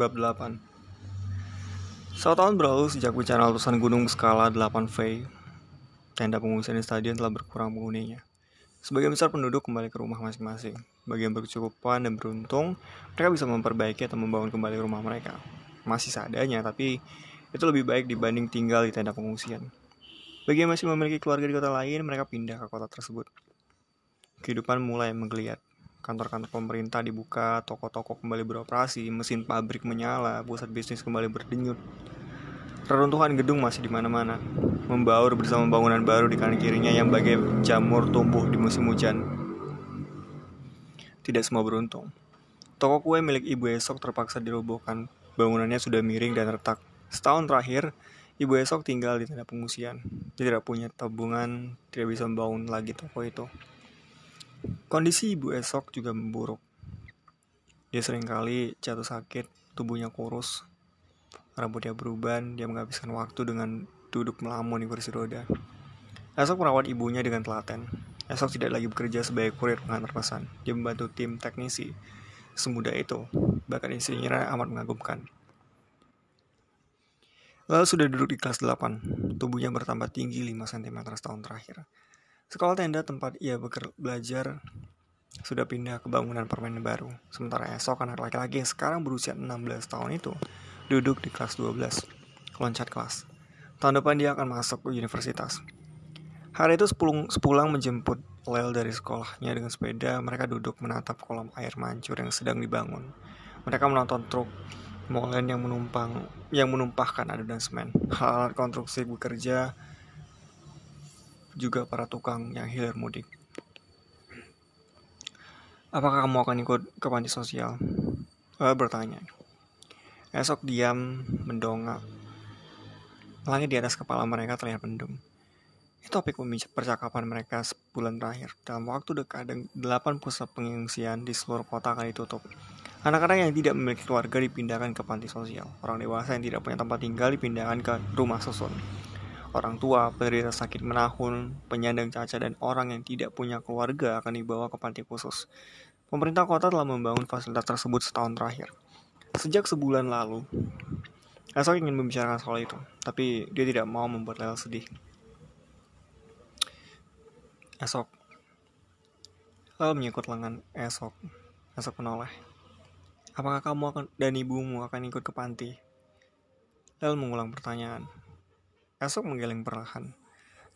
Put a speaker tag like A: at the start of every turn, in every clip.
A: Bab 8 Satu tahun berlalu sejak bencana letusan gunung skala 8V, tenda pengungsian di stadion telah berkurang penghuninya. Sebagian besar penduduk kembali ke rumah masing-masing. Bagi yang berkecukupan dan beruntung, mereka bisa memperbaiki atau membangun kembali rumah mereka. Masih seadanya, tapi itu lebih baik dibanding tinggal di tenda pengungsian. Bagi yang masih memiliki keluarga di kota lain, mereka pindah ke kota tersebut. Kehidupan mulai menggeliat kantor-kantor pemerintah dibuka, toko-toko kembali beroperasi, mesin pabrik menyala, pusat bisnis kembali berdenyut. Reruntuhan gedung masih di mana-mana, membaur bersama bangunan baru di kanan kirinya yang bagai jamur tumbuh di musim hujan. Tidak semua beruntung. Toko kue milik ibu esok terpaksa dirobohkan. Bangunannya sudah miring dan retak. Setahun terakhir, ibu esok tinggal di tenda pengungsian. Dia tidak punya tabungan, tidak bisa membangun lagi toko itu. Kondisi ibu esok juga memburuk. Dia sering kali jatuh sakit, tubuhnya kurus, rambutnya beruban, dia menghabiskan waktu dengan duduk melamun di kursi roda. Esok merawat ibunya dengan telaten. Esok tidak lagi bekerja sebagai kurir pengantar pesan. Dia membantu tim teknisi. Semudah itu, bahkan istrinya amat mengagumkan. Lalu sudah duduk di kelas 8, tubuhnya bertambah tinggi 5 cm setahun terakhir. Sekolah tenda tempat ia belajar sudah pindah ke bangunan permainan baru. Sementara esok anak laki-laki yang sekarang berusia 16 tahun itu duduk di kelas 12, loncat kelas. Tahun depan dia akan masuk ke universitas. Hari itu sepulang, sepulang menjemput Lel dari sekolahnya dengan sepeda, mereka duduk menatap kolam air mancur yang sedang dibangun. Mereka menonton truk molen yang menumpang yang menumpahkan adonan semen. Hal konstruksi bekerja juga para tukang yang hilir mudik. Apakah kamu akan ikut ke panti sosial? Lalu bertanya. Esok diam, mendongak. Langit di atas kepala mereka terlihat mendung. Itu topik percakapan mereka sebulan terakhir. Dalam waktu dekat, delapan pusat pengungsian di seluruh kota akan ditutup. Anak-anak yang tidak memiliki keluarga dipindahkan ke panti sosial. Orang dewasa yang tidak punya tempat tinggal dipindahkan ke rumah susun orang tua, penderita sakit menahun, penyandang cacat, dan orang yang tidak punya keluarga akan dibawa ke panti khusus. Pemerintah kota telah membangun fasilitas tersebut setahun terakhir. Sejak sebulan lalu, Esok ingin membicarakan soal itu, tapi dia tidak mau membuat Lel sedih. Esok, Lel menyikut lengan Esok. Esok menoleh. Apakah kamu akan dan ibumu akan ikut ke panti? Lel mengulang pertanyaan. Esok menggeleng perlahan.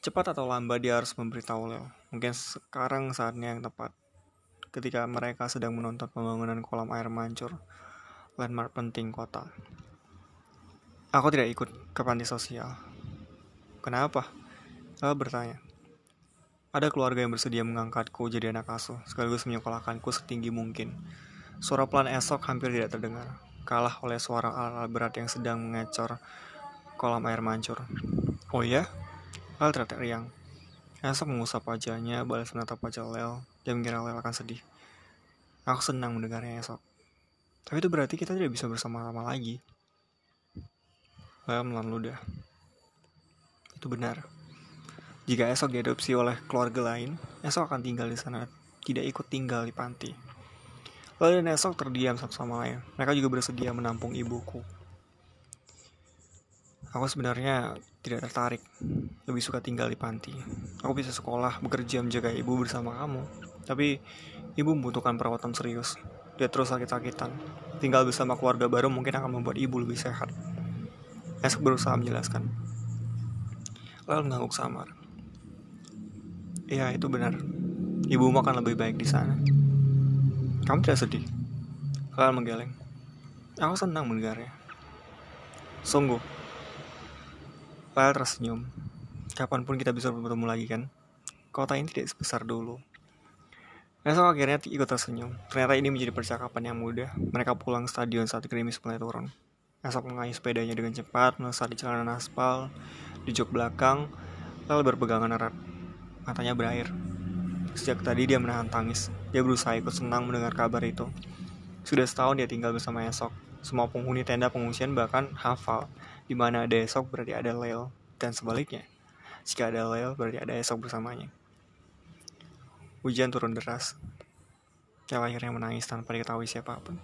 A: Cepat atau lambat dia harus memberitahu Leo. Mungkin sekarang saatnya yang tepat. Ketika mereka sedang menonton pembangunan kolam air mancur, landmark penting kota. Aku tidak ikut ke panti sosial. Kenapa? Leo bertanya. Ada keluarga yang bersedia mengangkatku jadi anak asuh, sekaligus menyekolahkanku setinggi mungkin. Suara pelan esok hampir tidak terdengar, kalah oleh suara alat berat yang sedang mengecor kolam air mancur. Oh ya? Lel terlihat riang. Esok mengusap wajahnya, balas menatap wajah Lel, dan mengira Lel akan sedih. Aku senang mendengarnya esok. Tapi itu berarti kita tidak bisa bersama-sama lagi. Lel melan ludah. Itu benar. Jika esok diadopsi oleh keluarga lain, esok akan tinggal di sana, tidak ikut tinggal di panti. Lalu dan esok terdiam satu sama lain. Mereka juga bersedia menampung ibuku. Aku sebenarnya tidak tertarik, lebih suka tinggal di panti. Aku bisa sekolah, bekerja, menjaga ibu bersama kamu. Tapi ibu membutuhkan perawatan serius. Dia terus sakit-sakitan. Tinggal bersama keluarga baru mungkin akan membuat ibu lebih sehat. Esok berusaha menjelaskan. Lalu mengangguk samar. Iya, itu benar. Ibu akan lebih baik di sana. Kamu tidak sedih? Lalu menggeleng. Aku senang mendengarnya. Sungguh, Lel tersenyum. Kapan pun kita bisa bertemu lagi kan? Kota ini tidak sebesar dulu. Esok akhirnya ikut tersenyum. Ternyata ini menjadi percakapan yang mudah. Mereka pulang stadion saat gerimis mulai turun. Esok mengayuh sepedanya dengan cepat, melesat di jalanan aspal, di jok belakang, lalu berpegangan erat. Matanya berair. Sejak tadi dia menahan tangis. Dia berusaha ikut senang mendengar kabar itu. Sudah setahun dia tinggal bersama Esok. Semua penghuni tenda pengungsian bahkan hafal di mana ada esok berarti ada Lel dan sebaliknya. Jika ada Lel berarti ada esok bersamanya. Hujan turun deras. Kel akhirnya menangis tanpa diketahui siapa pun.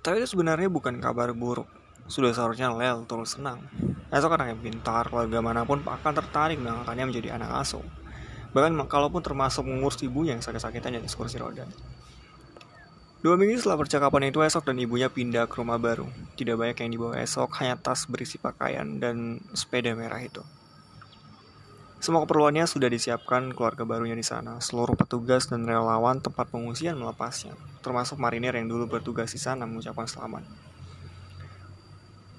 A: Tapi itu sebenarnya bukan kabar buruk. Sudah seharusnya Lel turut senang. Esok anaknya pintar, keluarga mana pun akan tertarik mengangkatnya menjadi anak asuh. Bahkan kalaupun termasuk mengurus ibunya yang sakit-sakitan di kursi roda. Dua minggu setelah percakapan itu, Esok dan ibunya pindah ke rumah baru. Tidak banyak yang dibawa Esok, hanya tas berisi pakaian dan sepeda merah itu. Semua keperluannya sudah disiapkan keluarga barunya di sana. Seluruh petugas dan relawan tempat pengungsian melepasnya, termasuk marinir yang dulu bertugas di sana mengucapkan selamat.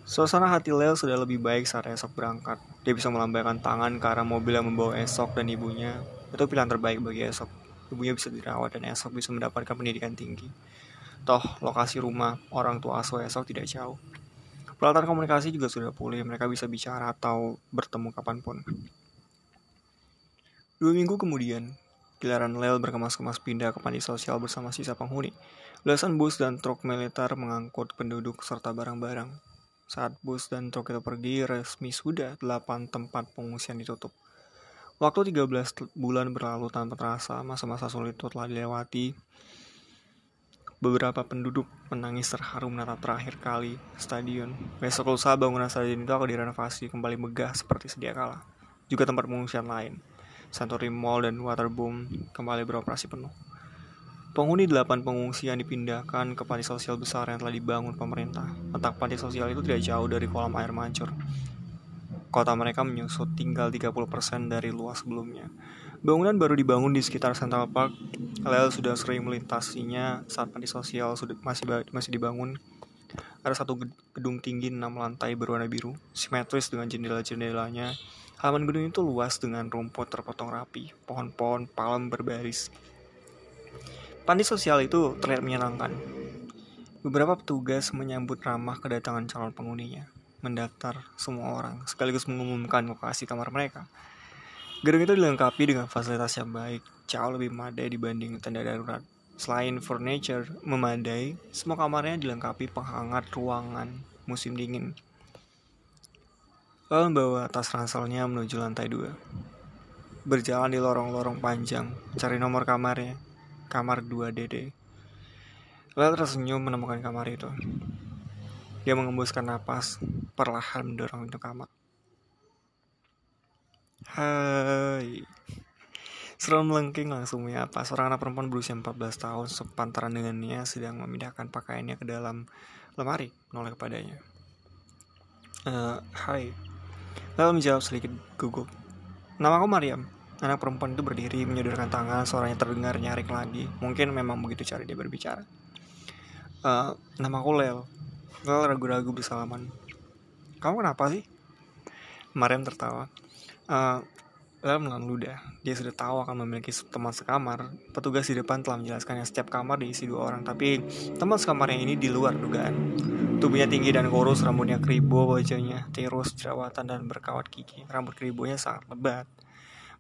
A: Suasana hati Leo sudah lebih baik saat esok berangkat. Dia bisa melambaikan tangan ke arah mobil yang membawa esok dan ibunya. Itu pilihan terbaik bagi esok. Ibunya bisa dirawat dan esok bisa mendapatkan pendidikan tinggi. Toh, lokasi rumah orang tua asuh esok tidak jauh. Peralatan komunikasi juga sudah pulih, mereka bisa bicara atau bertemu kapan pun. Dua minggu kemudian, giliran Lel berkemas-kemas pindah ke panti sosial bersama sisa penghuni. Belasan bus dan truk militer mengangkut penduduk serta barang-barang. Saat bus dan truk itu pergi, resmi sudah delapan tempat pengungsian ditutup. Waktu 13 bulan berlalu tanpa terasa, masa-masa sulit itu telah dilewati. Beberapa penduduk menangis terharu menatap terakhir kali stadion. Besok lusa bangunan stadion itu akan direnovasi kembali megah seperti sedia kala. Juga tempat pengungsian lain. Santori Mall dan Waterboom kembali beroperasi penuh. Penghuni delapan pengungsian dipindahkan ke panti sosial besar yang telah dibangun pemerintah. Letak panti sosial itu tidak jauh dari kolam air mancur. Kota mereka menyusut tinggal 30% dari luas sebelumnya. Bangunan baru dibangun di sekitar Central Park. Lel sudah sering melintasinya saat panti sosial sudah masih masih dibangun. Ada satu gedung tinggi enam lantai berwarna biru, simetris dengan jendela-jendelanya Halaman gedung itu luas dengan rumput terpotong rapi, pohon-pohon palem berbaris. Panti sosial itu terlihat menyenangkan. Beberapa petugas menyambut ramah kedatangan calon penghuninya, mendaftar semua orang, sekaligus mengumumkan lokasi kamar mereka. Gedung itu dilengkapi dengan fasilitas yang baik, jauh lebih memadai dibanding tenda darurat. Selain furniture memadai, semua kamarnya dilengkapi penghangat ruangan musim dingin lalu membawa tas ranselnya menuju lantai dua. Berjalan di lorong-lorong panjang, cari nomor kamarnya, kamar 2DD. Lalu tersenyum menemukan kamar itu. Dia mengembuskan napas, perlahan mendorong pintu kamar. Hai. Seram melengking langsung menyapa seorang anak perempuan berusia 14 tahun sepantaran dengannya sedang memindahkan pakaiannya ke dalam lemari menoleh kepadanya. Uh, hai, Lalu menjawab sedikit gugup. Nama aku Mariam. Anak perempuan itu berdiri menyodorkan tangan, suaranya terdengar nyarik lagi. Mungkin memang begitu cara dia berbicara. Uh, nama aku Lel. Lel ragu-ragu bersalaman. Kamu kenapa sih? Mariam tertawa. Uh, Lel menelan ludah. Dia sudah tahu akan memiliki teman sekamar. Petugas di depan telah menjelaskan yang setiap kamar diisi dua orang, tapi teman sekamarnya ini di luar dugaan. Tubuhnya tinggi dan kurus, rambutnya keribo, wajahnya tirus, jerawatan, dan berkawat gigi. Rambut keribonya sangat lebat,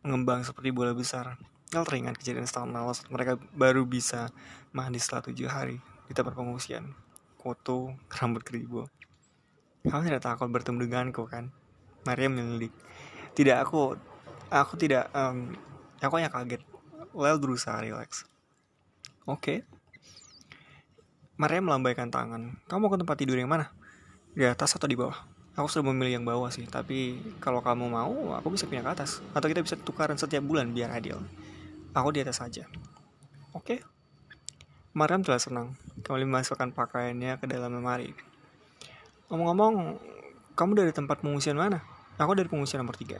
A: mengembang seperti bola besar. El teringat kejadian setahun lalu saat mereka baru bisa mandi setelah tujuh hari di tempat pengungsian. Foto rambut keribo. Kamu tidak takut bertemu denganku kan? Maria melilik. Tidak, aku aku tidak um, aku hanya kaget. Lel berusaha relax. Oke, okay. Maria melambaikan tangan. Kamu ke tempat tidur yang mana? Di atas atau di bawah? Aku sudah memilih yang bawah sih, tapi kalau kamu mau, aku bisa pindah ke atas. Atau kita bisa tukaran setiap bulan biar adil. Aku di atas saja. Oke. Okay. Mariam telah senang. Kembali memasukkan pakaiannya ke dalam lemari. Ngomong-ngomong, kamu dari tempat pengungsian mana? Aku dari pengungsian nomor 3.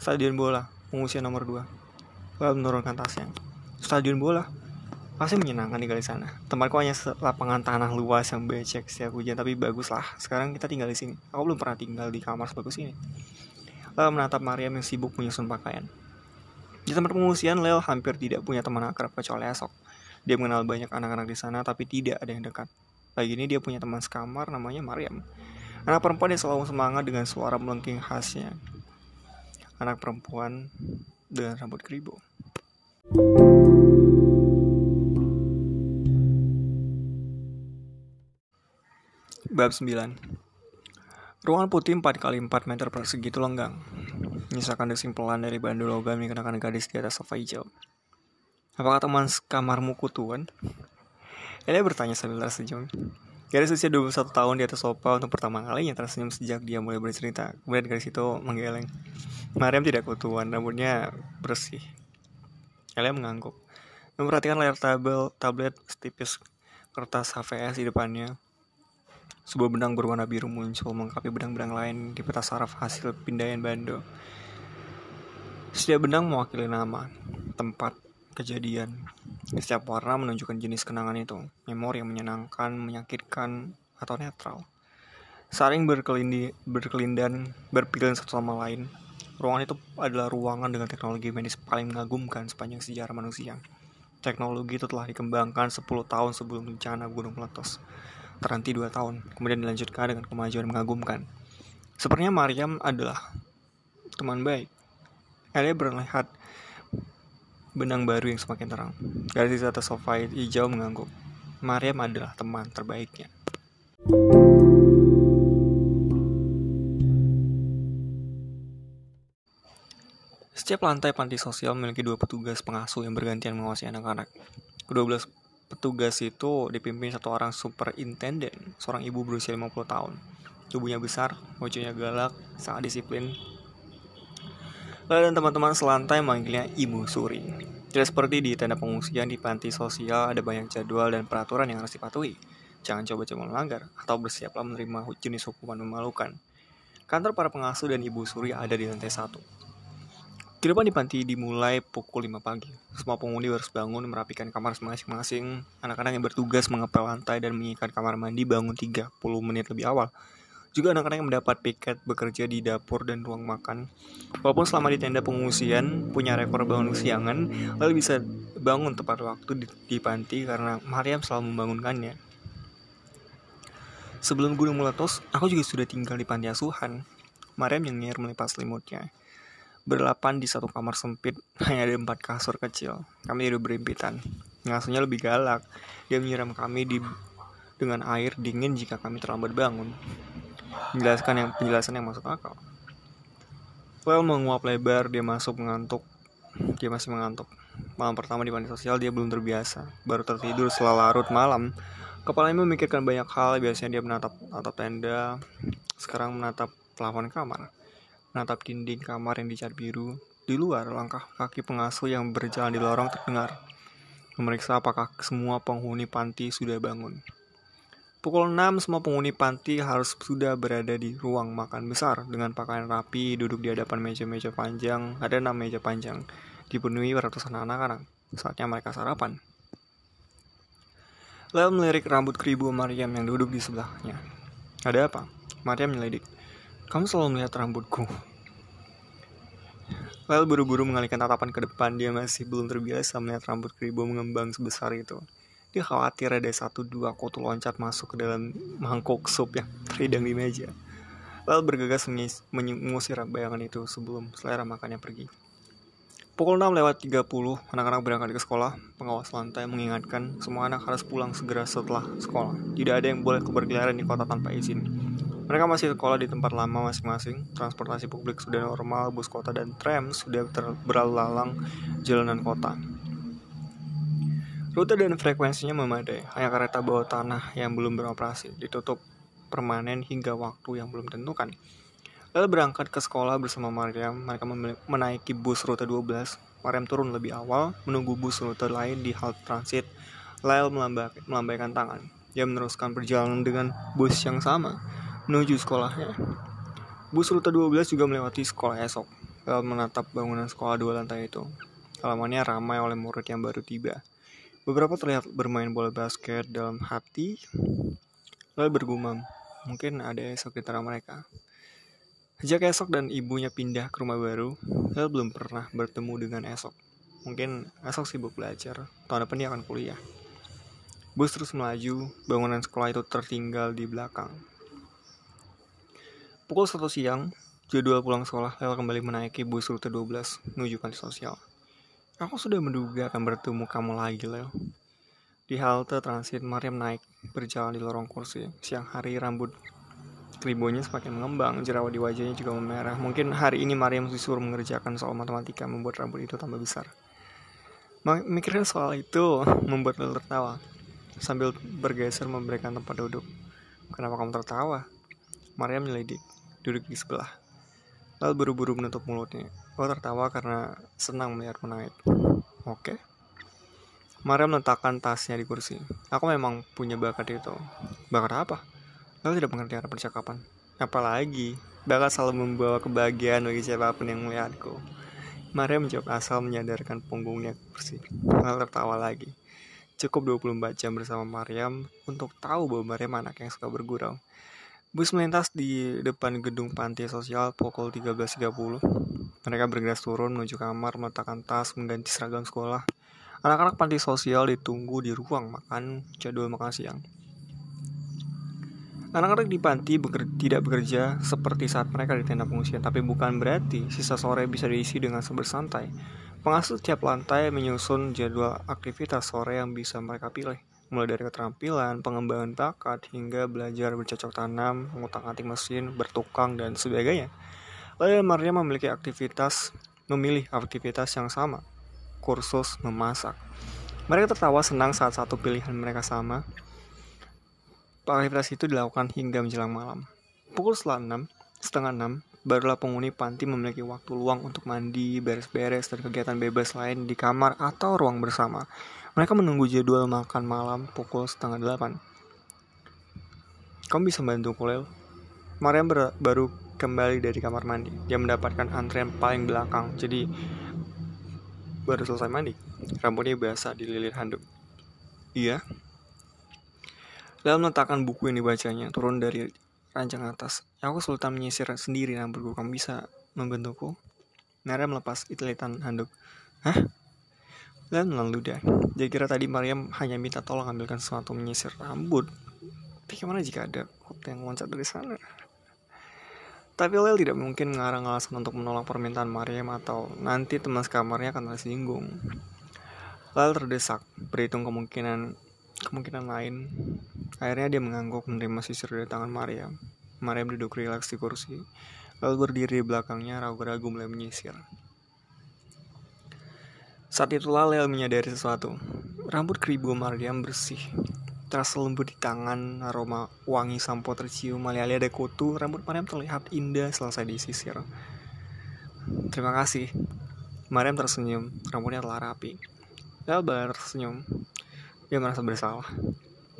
A: Stadion bola, pengungsian nomor 2. Lalu menurunkan tasnya. Stadion bola? Pasti menyenangkan tinggal di sana. Tempatku hanya lapangan tanah luas yang becek setiap hujan, tapi bagus lah. Sekarang kita tinggal di sini. Aku belum pernah tinggal di kamar sebagus ini. Lalu menatap Mariam yang sibuk menyusun pakaian. Di tempat pengungsian, Lel hampir tidak punya teman akrab kecuali esok. Dia mengenal banyak anak-anak di sana, tapi tidak ada yang dekat. Pagi ini dia punya teman sekamar namanya Mariam. Anak perempuan yang selalu semangat dengan suara melengking khasnya. Anak perempuan dengan rambut keribu. Bab 9 Ruangan putih 4 kali 4 meter persegi itu lenggang. Menyisakan kesimpulan dari bandul logam yang kenakan gadis di atas sofa hijau. Apakah teman kamarmu kutuan? Elia bertanya sambil tersenyum. Garis usia 21 tahun di atas sofa untuk pertama kalinya tersenyum sejak dia mulai bercerita. Kemudian garis itu menggeleng. Mariam tidak kutuan, rambutnya bersih. Elia mengangguk. Memperhatikan layar tabel, tablet setipis kertas HVS di depannya. Sebuah benang berwarna biru muncul mengkapi benang-benang lain di peta saraf hasil pindaian bando. Setiap benang mewakili nama, tempat, kejadian. Setiap warna menunjukkan jenis kenangan itu, memori yang menyenangkan, menyakitkan, atau netral. Saling berkelindi, berkelindan, berpilihan satu sama lain. Ruangan itu adalah ruangan dengan teknologi medis paling mengagumkan sepanjang sejarah manusia. Teknologi itu telah dikembangkan 10 tahun sebelum bencana gunung meletus terhenti dua tahun, kemudian dilanjutkan dengan kemajuan mengagumkan. Sepertinya Maryam adalah teman baik. Elia melihat benang baru yang semakin terang. Garis atas sofa hijau mengangguk. Maryam adalah teman terbaiknya. Setiap lantai panti sosial memiliki dua petugas pengasuh yang bergantian mengawasi anak-anak. Kedua belas petugas itu dipimpin satu orang superintendent, seorang ibu berusia 50 tahun. Tubuhnya besar, wajahnya galak, sangat disiplin. Lalu dan teman-teman selantai memanggilnya Ibu Suri. Tidak seperti di tenda pengungsian di panti sosial ada banyak jadwal dan peraturan yang harus dipatuhi. Jangan coba-coba melanggar atau bersiaplah menerima jenis hukuman memalukan. Kantor para pengasuh dan Ibu Suri ada di lantai satu. Kehidupan di panti dimulai pukul 5 pagi. Semua penghuni harus bangun merapikan kamar masing-masing. Anak-anak yang bertugas mengepel lantai dan mengikat kamar mandi bangun 30 menit lebih awal. Juga anak-anak yang mendapat piket bekerja di dapur dan ruang makan. Walaupun selama di tenda pengungsian punya rekor bangun siangan, lalu bisa bangun tepat waktu di, di panti karena Mariam selalu membangunkannya. Sebelum gunung meletus, aku juga sudah tinggal di panti asuhan. Mariam nyengir melipat selimutnya. Berdelapan di satu kamar sempit, hanya ada empat kasur kecil. Kami tidur berimpitan. Ngasuhnya lebih galak. Dia menyiram kami di dengan air dingin jika kami terlambat bangun. Menjelaskan yang penjelasan yang masuk akal. Well menguap lebar, dia masuk mengantuk. Dia masih mengantuk. Malam pertama di panti sosial dia belum terbiasa. Baru tertidur setelah larut malam. Kepalanya memikirkan banyak hal. Biasanya dia menatap atap tenda. Sekarang menatap plafon kamar menatap dinding kamar yang dicat biru. Di luar, langkah kaki pengasuh yang berjalan di lorong terdengar. Memeriksa apakah semua penghuni panti sudah bangun. Pukul 6 semua penghuni panti harus sudah berada di ruang makan besar dengan pakaian rapi, duduk di hadapan meja-meja panjang, ada enam meja panjang, dipenuhi ratusan anak-anak. Saatnya mereka sarapan. Lalu melirik rambut keribu Mariam yang duduk di sebelahnya. Ada apa? Mariam menyelidik. Kamu selalu melihat rambutku. Lalu buru-buru mengalihkan tatapan ke depan, dia masih belum terbiasa melihat rambut keribu mengembang sebesar itu. Dia khawatir ada satu dua kutu loncat masuk ke dalam mangkuk sup yang terhidang di meja. Lalu bergegas mengusir bayangan itu sebelum selera makannya pergi. Pukul 6 lewat 30, anak-anak berangkat ke sekolah. Pengawas lantai mengingatkan semua anak harus pulang segera setelah sekolah. Tidak ada yang boleh keberkeliaran di kota tanpa izin. Mereka masih sekolah di tempat lama masing-masing. Transportasi publik sudah normal, bus kota dan tram sudah berlalu lalang jalanan kota. Rute dan frekuensinya memadai, hanya kereta bawah tanah yang belum beroperasi, ditutup permanen hingga waktu yang belum tentukan. Lalu berangkat ke sekolah bersama Mariam, mereka menaiki bus rute 12. Mariam turun lebih awal, menunggu bus rute lain di halte transit. Lail melambaikan tangan. Dia meneruskan perjalanan dengan bus yang sama menuju sekolahnya. Bus rute 12 juga melewati sekolah esok, lalu menatap bangunan sekolah dua lantai itu. Halamannya ramai oleh murid yang baru tiba. Beberapa terlihat bermain bola basket dalam hati, lalu bergumam, mungkin ada esok di antara mereka. Sejak esok dan ibunya pindah ke rumah baru, Lel belum pernah bertemu dengan esok. Mungkin esok sibuk belajar, tahun depan dia akan kuliah. Bus terus melaju, bangunan sekolah itu tertinggal di belakang. Pukul 1 siang, jadwal pulang sekolah Lel kembali menaiki bus rute 12 menuju panti sosial. Aku sudah menduga akan bertemu kamu lagi, Lel. Di halte transit, Mariam naik, berjalan di lorong kursi. Siang hari, rambut keribonya semakin mengembang, jerawat di wajahnya juga memerah. Mungkin hari ini Mariam disuruh mengerjakan soal matematika membuat rambut itu tambah besar. Mikirnya soal itu membuat Lel tertawa, sambil bergeser memberikan tempat duduk. kenapa kamu tertawa? Maria menyelidik, duduk di sebelah. Lalu buru-buru menutup mulutnya. Oh tertawa karena senang melihatku naik. Oke. Maria meletakkan tasnya di kursi. Aku memang punya bakat itu. Bakat apa? Lalu tidak mengerti arah percakapan. Apalagi, bakat selalu membawa kebahagiaan bagi siapa pun yang melihatku. Maria menjawab asal menyadarkan punggungnya ke kursi. Lalu tertawa lagi. Cukup 24 jam bersama Mariam untuk tahu bahwa Mariam anak yang suka bergurau. Bus melintas di depan gedung panti sosial pukul 13.30. Mereka bergegas turun menuju kamar, meletakkan tas, mengganti seragam sekolah. Anak-anak panti sosial ditunggu di ruang makan jadwal makan siang. Anak-anak di panti beker tidak bekerja seperti saat mereka di tenda pengungsian, tapi bukan berarti sisa sore bisa diisi dengan bersantai. Pengasuh tiap lantai menyusun jadwal aktivitas sore yang bisa mereka pilih, mulai dari keterampilan, pengembangan bakat, hingga belajar bercocok tanam, mengutak-atik mesin, bertukang, dan sebagainya. Lalu Maria memiliki aktivitas, memilih aktivitas yang sama, kursus memasak. Mereka tertawa senang saat satu pilihan mereka sama. Aktivitas itu dilakukan hingga menjelang malam. Pukul setelah 6, setengah 6, barulah penghuni panti memiliki waktu luang untuk mandi, beres-beres, dan kegiatan bebas lain di kamar atau ruang bersama. Mereka menunggu jadwal makan malam pukul setengah delapan. Kamu bisa bantu Kulel? Mariam baru kembali dari kamar mandi. Dia mendapatkan antrian paling belakang, jadi baru selesai mandi. Rambutnya basah dililit handuk. Iya. Lalu meletakkan buku yang dibacanya, turun dari ranjang atas. Aku sultan menyisir sendiri rambutku. Kamu bisa membantuku? Nara melepas italitan handuk. Hah? Dan ludah. Dia kira tadi Mariam hanya minta tolong ambilkan sesuatu menyisir rambut. Tapi gimana jika ada kota yang loncat dari sana? Tapi Lel tidak mungkin mengarang alasan untuk menolak permintaan Mariam atau nanti teman sekamarnya akan tersinggung. Lel terdesak, berhitung kemungkinan kemungkinan lain. Akhirnya dia mengangguk menerima sisir dari tangan Mariam. Mariam duduk rileks di kursi, lalu berdiri di belakangnya ragu-ragu mulai menyisir. Saat itulah Lel menyadari sesuatu. Rambut keribu Mariam bersih, terasa lembut di tangan, aroma wangi sampo tercium, alih-alih ada kutu, rambut Mariam terlihat indah selesai disisir. Terima kasih. Mariam tersenyum, rambutnya telah rapi. Balas tersenyum. Dia merasa bersalah.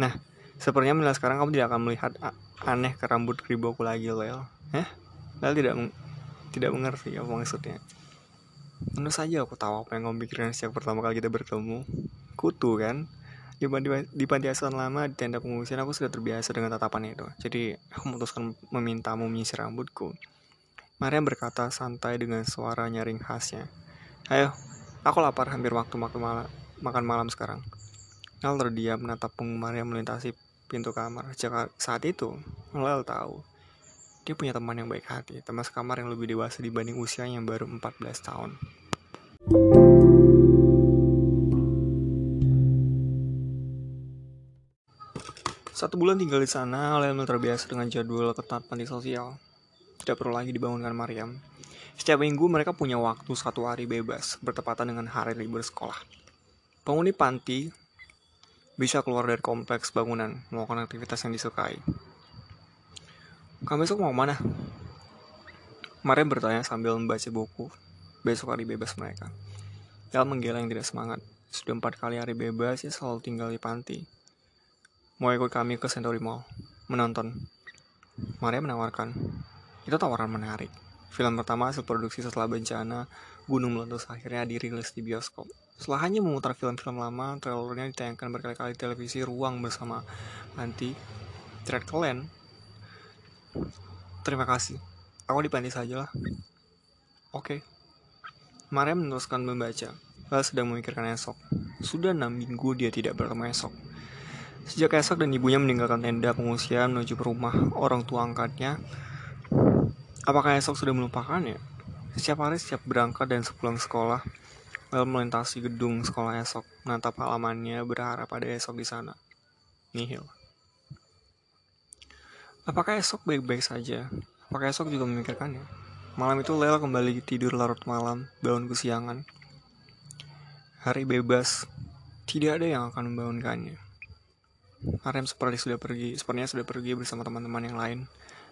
A: Nah, sepertinya mulai sekarang kamu tidak akan melihat aneh ke rambut keribuku lagi, Lel. Eh? Lel tidak tidak mengerti apa maksudnya. Tentu saja aku tahu apa yang kamu pikirkan sejak pertama kali kita bertemu. Kutu kan? Di, di, di panti asuhan lama di tenda pengungsian aku sudah terbiasa dengan tatapan itu. Jadi aku memutuskan memintamu menyisir rambutku. Maria berkata santai dengan suara nyaring khasnya. Ayo, aku lapar hampir waktu makan malam, makan malam sekarang. Lel terdiam menatap penggemar yang melintasi pintu kamar. Sejak saat itu, Lel tahu dia punya teman yang baik hati, teman sekamar yang lebih dewasa dibanding usianya yang baru 14 tahun. Satu bulan tinggal di sana, Lel terbiasa dengan jadwal ketat panti sosial. Tidak perlu lagi dibangunkan Mariam. Setiap minggu mereka punya waktu satu hari bebas, bertepatan dengan hari libur sekolah. Penghuni panti bisa keluar dari kompleks bangunan, melakukan aktivitas yang disukai. Kamu besok mau mana? Maria bertanya sambil membaca buku. Besok hari bebas mereka. El menggeleng tidak semangat. Sudah empat kali hari bebas, ya selalu tinggal di panti. Mau ikut kami ke Century Mall. Menonton. Maria menawarkan. Itu tawaran menarik. Film pertama hasil produksi setelah bencana Gunung Meletus akhirnya dirilis di bioskop. Setelah hanya memutar film-film lama, trailernya ditayangkan berkali-kali televisi ruang bersama Panti Track Land. Terima kasih. Aku di panti saja lah. Oke. Okay. Maria meneruskan membaca. Lalu sedang memikirkan esok. Sudah enam minggu dia tidak bertemu esok. Sejak esok dan ibunya meninggalkan tenda pengungsian menuju rumah orang tua angkatnya, apakah esok sudah melupakannya? Setiap hari setiap berangkat dan sepulang sekolah, Lalu melintasi gedung sekolah esok, menatap halamannya, berharap pada esok di sana. Nihil. Apakah esok baik-baik saja? Apakah esok juga memikirkannya? Malam itu Lela kembali tidur larut malam, bangun kesiangan. Hari bebas, tidak ada yang akan membangunkannya. Arem seperti sudah pergi, sepertinya sudah pergi bersama teman-teman yang lain.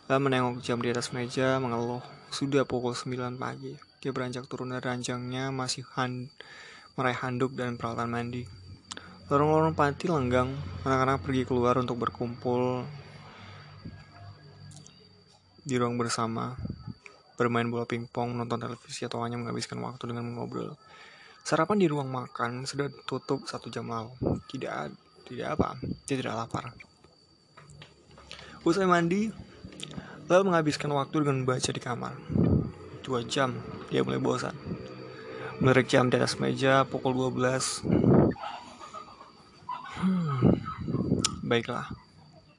A: Lalu menengok jam di atas meja, mengeluh. Sudah pukul 9 pagi. Dia beranjak turun dari ranjangnya, masih hand, meraih handuk dan peralatan mandi. Lorong-lorong panti lenggang, anak-anak pergi keluar untuk berkumpul di ruang bersama, bermain bola pingpong, nonton televisi, atau hanya menghabiskan waktu dengan mengobrol. Sarapan di ruang makan sudah tutup satu jam lalu. Tidak, tidak apa, dia tidak lapar. Usai mandi, lalu menghabiskan waktu dengan membaca di kamar. Dua jam, dia mulai bosan. Melirik jam di atas meja pukul 12. Hmm, baiklah.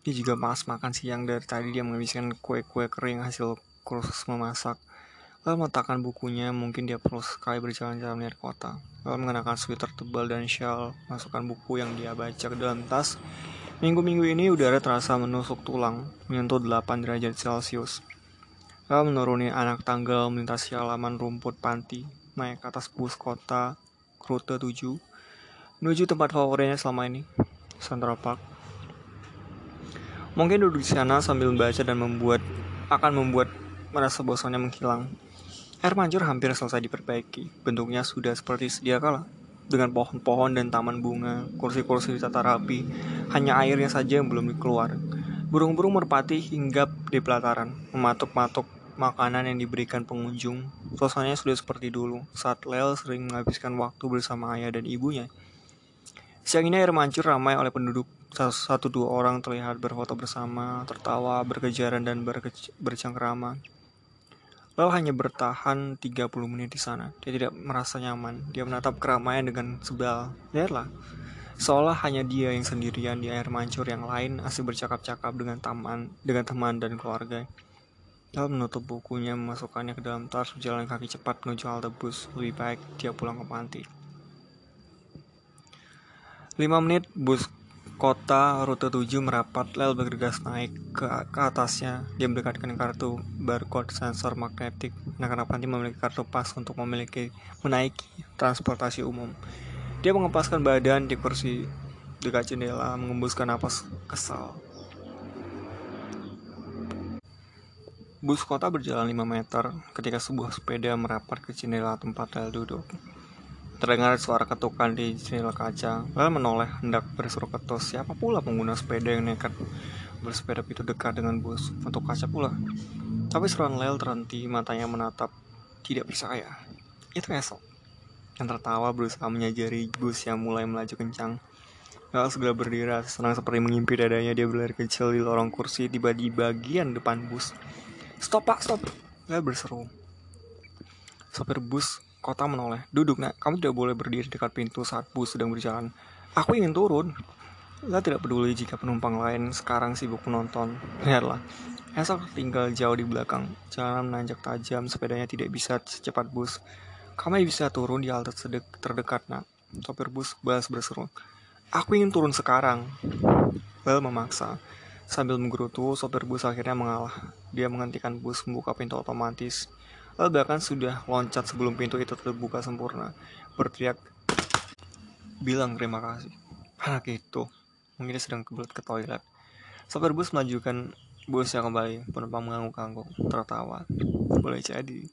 A: Dia juga malas makan siang dari tadi dia menghabiskan kue-kue kering hasil kursus memasak. Lalu meletakkan bukunya, mungkin dia perlu sekali berjalan-jalan lihat kota. Lalu mengenakan sweater tebal dan shawl, masukkan buku yang dia baca ke dalam tas, Minggu-minggu ini udara terasa menusuk tulang, menyentuh 8 derajat Celcius. Lalu menuruni anak tanggal melintasi halaman rumput panti, naik ke atas bus kota rute 7, menuju tempat favoritnya selama ini, Central Park. Mungkin duduk di sana sambil membaca dan membuat akan membuat merasa bosannya menghilang. Air mancur hampir selesai diperbaiki, bentuknya sudah seperti sedia kala dengan pohon-pohon dan taman bunga, kursi-kursi ditata rapi, hanya airnya saja yang belum dikeluar. Burung-burung merpati hinggap di pelataran, mematuk-matuk makanan yang diberikan pengunjung. Suasananya sudah seperti dulu, saat Lel sering menghabiskan waktu bersama ayah dan ibunya. Siang ini air mancur ramai oleh penduduk. Satu dua orang terlihat berfoto bersama, tertawa, berkejaran, dan bercengkrama. Lalu hanya bertahan 30 menit di sana. Dia tidak merasa nyaman. Dia menatap keramaian dengan sebal. Lihatlah. Seolah hanya dia yang sendirian di air mancur yang lain asik bercakap-cakap dengan taman, dengan teman dan keluarga. Lalu menutup bukunya, memasukkannya ke dalam tas, berjalan kaki cepat menuju halte bus. Lebih baik dia pulang ke panti. 5 menit bus Kota rute 7 merapat, Lel bergegas naik ke, ke atasnya. Dia mendekatkan kartu barcode sensor magnetik. Anak-anak panti memiliki kartu pas untuk memiliki menaiki transportasi umum. Dia mengepaskan badan di kursi dekat jendela, mengembuskan napas kesal. Bus kota berjalan 5 meter ketika sebuah sepeda merapat ke jendela tempat Lel duduk. Terdengar suara ketukan di jendela kaca, lalu menoleh hendak berseru ketus. Siapa pula pengguna sepeda yang nekat bersepeda itu dekat dengan bus untuk kaca pula. Tapi seruan Lel terhenti, matanya menatap. Tidak percaya. Itu esok. Yang tertawa berusaha menyajari bus yang mulai melaju kencang. Lel segera berdiri, senang seperti mengimpi dadanya. Dia berlari kecil di lorong kursi, tiba di bagian depan bus. Stop pak, stop. Lel berseru. Sopir bus Kota menoleh. Duduk nak, kamu tidak boleh berdiri dekat pintu saat bus sedang berjalan. Aku ingin turun. Dia tidak peduli jika penumpang lain sekarang sibuk menonton. Lihatlah, esok tinggal jauh di belakang. Jalan menanjak tajam, sepedanya tidak bisa secepat bus. Kamu bisa turun di halte terdekat, nak. Sopir bus balas berseru. Aku ingin turun sekarang. Bel memaksa. Sambil menggerutu, sopir bus akhirnya mengalah. Dia menghentikan bus membuka pintu otomatis. Lalu bahkan sudah loncat sebelum pintu itu terbuka sempurna. Berteriak, bilang terima kasih. Anak itu, mungkin sedang kebelet ke toilet. Sopir bus melanjutkan busnya kembali. Penumpang mengangguk-angguk, tertawa. Boleh jadi.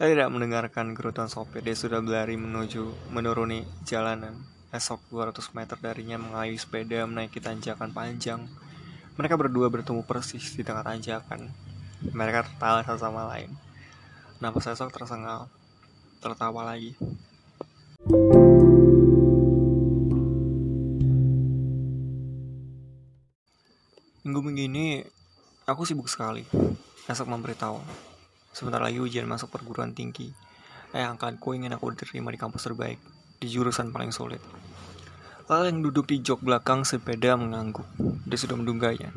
A: Dia tidak mendengarkan gerutan sopir. Dia sudah berlari menuju menuruni jalanan. Esok 200 meter darinya mengayu sepeda menaiki tanjakan panjang. Mereka berdua bertemu persis di tengah tanjakan. Mereka tertawa satu sama lain. Napas esok tersengal, tertawa lagi. Minggu-minggu ini aku sibuk sekali. Esok memberitahu. Sebentar lagi ujian masuk perguruan tinggi. Eh, angkatku ingin aku diterima di kampus terbaik, di jurusan paling sulit. Lalu yang duduk di jok belakang sepeda mengangguk. Dia sudah mendungganya.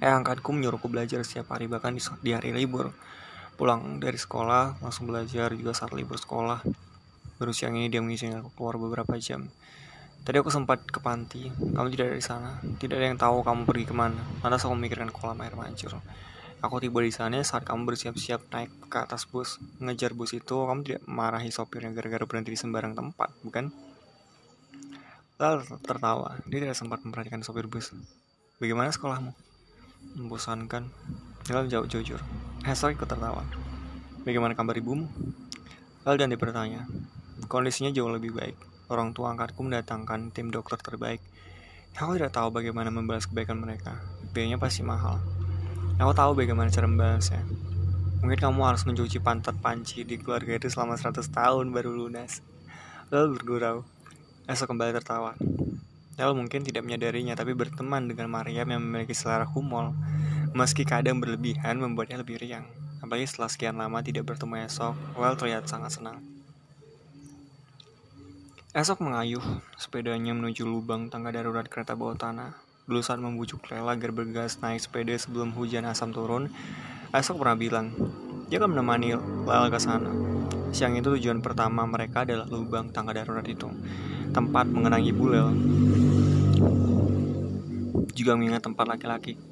A: Eh, angkatku menyuruhku belajar setiap hari, bahkan di hari libur pulang dari sekolah langsung belajar juga saat libur sekolah baru siang ini dia mengizinkan aku keluar beberapa jam tadi aku sempat ke panti kamu tidak ada di sana tidak ada yang tahu kamu pergi ke mana lantas aku memikirkan kolam air mancur aku tiba di sana saat kamu bersiap-siap naik ke atas bus mengejar bus itu kamu tidak marahi sopirnya gara-gara berhenti di sembarang tempat bukan Lel tertawa. Dia tidak sempat memperhatikan sopir bus. Bagaimana sekolahmu? Membosankan. Lel jawab jujur. Esok ikut tertawa. Bagaimana kabar ibumu? Lel dan bertanya. Kondisinya jauh lebih baik. Orang tua angkatku mendatangkan tim dokter terbaik. Aku tidak tahu bagaimana membalas kebaikan mereka. Biayanya pasti mahal. Aku tahu bagaimana cara membalasnya. Mungkin kamu harus mencuci pantat panci di keluarga itu selama 100 tahun baru lunas. Lalu bergurau. Esok kembali tertawa. Lalu mungkin tidak menyadarinya, tapi berteman dengan Mariam yang memiliki selera humor, meski kadang berlebihan membuatnya lebih riang. Apalagi setelah sekian lama tidak bertemu esok, Well terlihat sangat senang. Esok mengayuh sepedanya menuju lubang tangga darurat kereta bawah tanah. Dulu membujuk Lela agar bergas naik sepeda sebelum hujan asam turun, Esok pernah bilang, dia akan menemani Lela ke sana. Siang itu tujuan pertama mereka adalah lubang tangga darurat itu, tempat mengenang ibu Lel. Juga mengingat tempat laki-laki.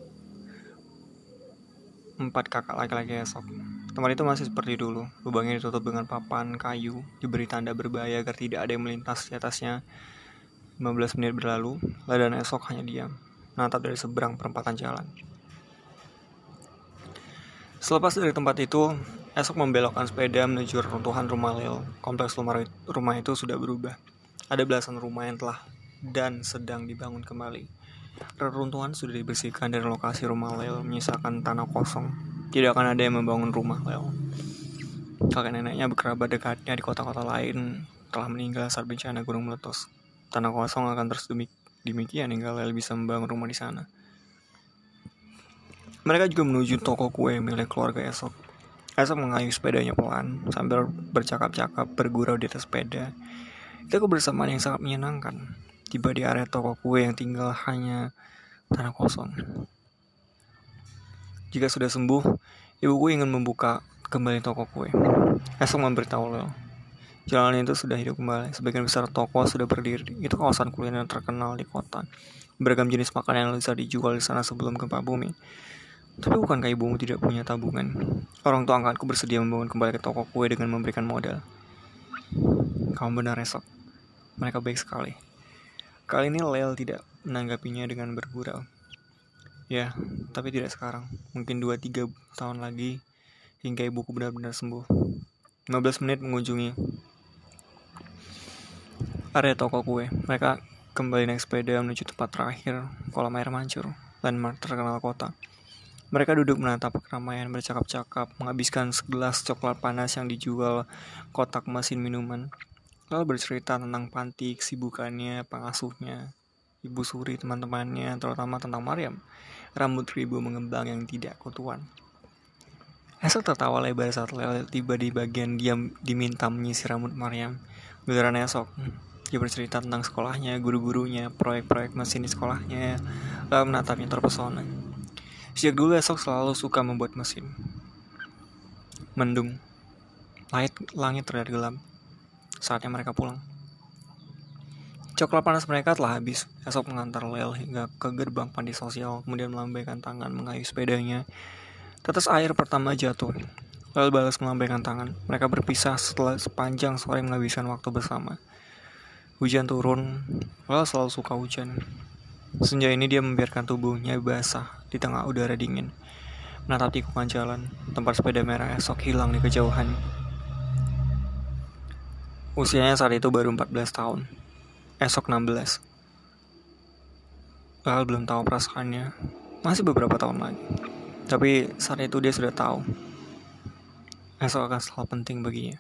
A: Empat kakak laki-laki esok. Tempat itu masih seperti dulu. Lubangnya ditutup dengan papan kayu, diberi tanda berbahaya agar tidak ada yang melintas di atasnya. 15 menit berlalu, Lela dan esok hanya diam menatap dari seberang perempatan jalan. Selepas dari tempat itu, esok membelokkan sepeda menuju runtuhan rumah Leo. Kompleks rumah itu sudah berubah. Ada belasan rumah yang telah dan sedang dibangun kembali. Reruntuhan sudah dibersihkan dari lokasi rumah Leo, menyisakan tanah kosong. Tidak akan ada yang membangun rumah Leo. Kakek neneknya berkerabat dekatnya di kota-kota lain telah meninggal saat bencana gunung meletus. Tanah kosong akan terus Demikian hingga Lel bisa membangun rumah di sana. Mereka juga menuju toko kue milik keluarga Esok. Esok mengayuh sepedanya pelan sambil bercakap-cakap bergurau di atas sepeda. Itu kebersamaan yang sangat menyenangkan. Tiba di area toko kue yang tinggal hanya tanah kosong. Jika sudah sembuh, ibuku ingin membuka kembali toko kue. Esok memberitahu Lel Jalan itu sudah hidup kembali. Sebagian besar toko sudah berdiri. Itu kawasan kuliner terkenal di kota. Beragam jenis makanan yang bisa dijual di sana sebelum gempa bumi. Tapi bukankah ibumu tidak punya tabungan? Orang tua angkatku bersedia membangun kembali ke toko kue dengan memberikan modal. Kamu benar esok. Mereka baik sekali. Kali ini Lel tidak menanggapinya dengan bergurau. Ya, tapi tidak sekarang. Mungkin 2-3 tahun lagi hingga ibuku benar-benar sembuh. 15 menit mengunjungi area toko kue. Mereka kembali naik sepeda menuju tempat terakhir, kolam air mancur, landmark terkenal kota. Mereka duduk menatap keramaian bercakap-cakap, menghabiskan segelas coklat panas yang dijual kotak mesin minuman. Lalu bercerita tentang panti, kesibukannya, pengasuhnya, ibu suri teman-temannya, terutama tentang Mariam, rambut ribu mengembang yang tidak kutuan. Esok tertawa lebar saat Lel tiba di bagian diam diminta menyisir rambut Mariam. Giliran esok, dia bercerita tentang sekolahnya, guru-gurunya, proyek-proyek mesin di sekolahnya, lalu menatapnya terpesona. Sejak dulu esok selalu suka membuat mesin. Mendung. Langit, langit terlihat gelap. Saatnya mereka pulang. Coklat panas mereka telah habis. Esok mengantar Lel hingga ke gerbang panti sosial, kemudian melambaikan tangan mengayuh sepedanya. Tetes air pertama jatuh. Lel balas melambaikan tangan. Mereka berpisah setelah sepanjang sore menghabiskan waktu bersama. Hujan turun, Lel selalu suka hujan. Senja ini dia membiarkan tubuhnya basah di tengah udara dingin. Menatap tikungan jalan, tempat sepeda merah esok hilang di kejauhan. Usianya saat itu baru 14 tahun. Esok 16. Lel belum tahu perasaannya. Masih beberapa tahun lagi. Tapi saat itu dia sudah tahu. Esok akan selalu penting baginya.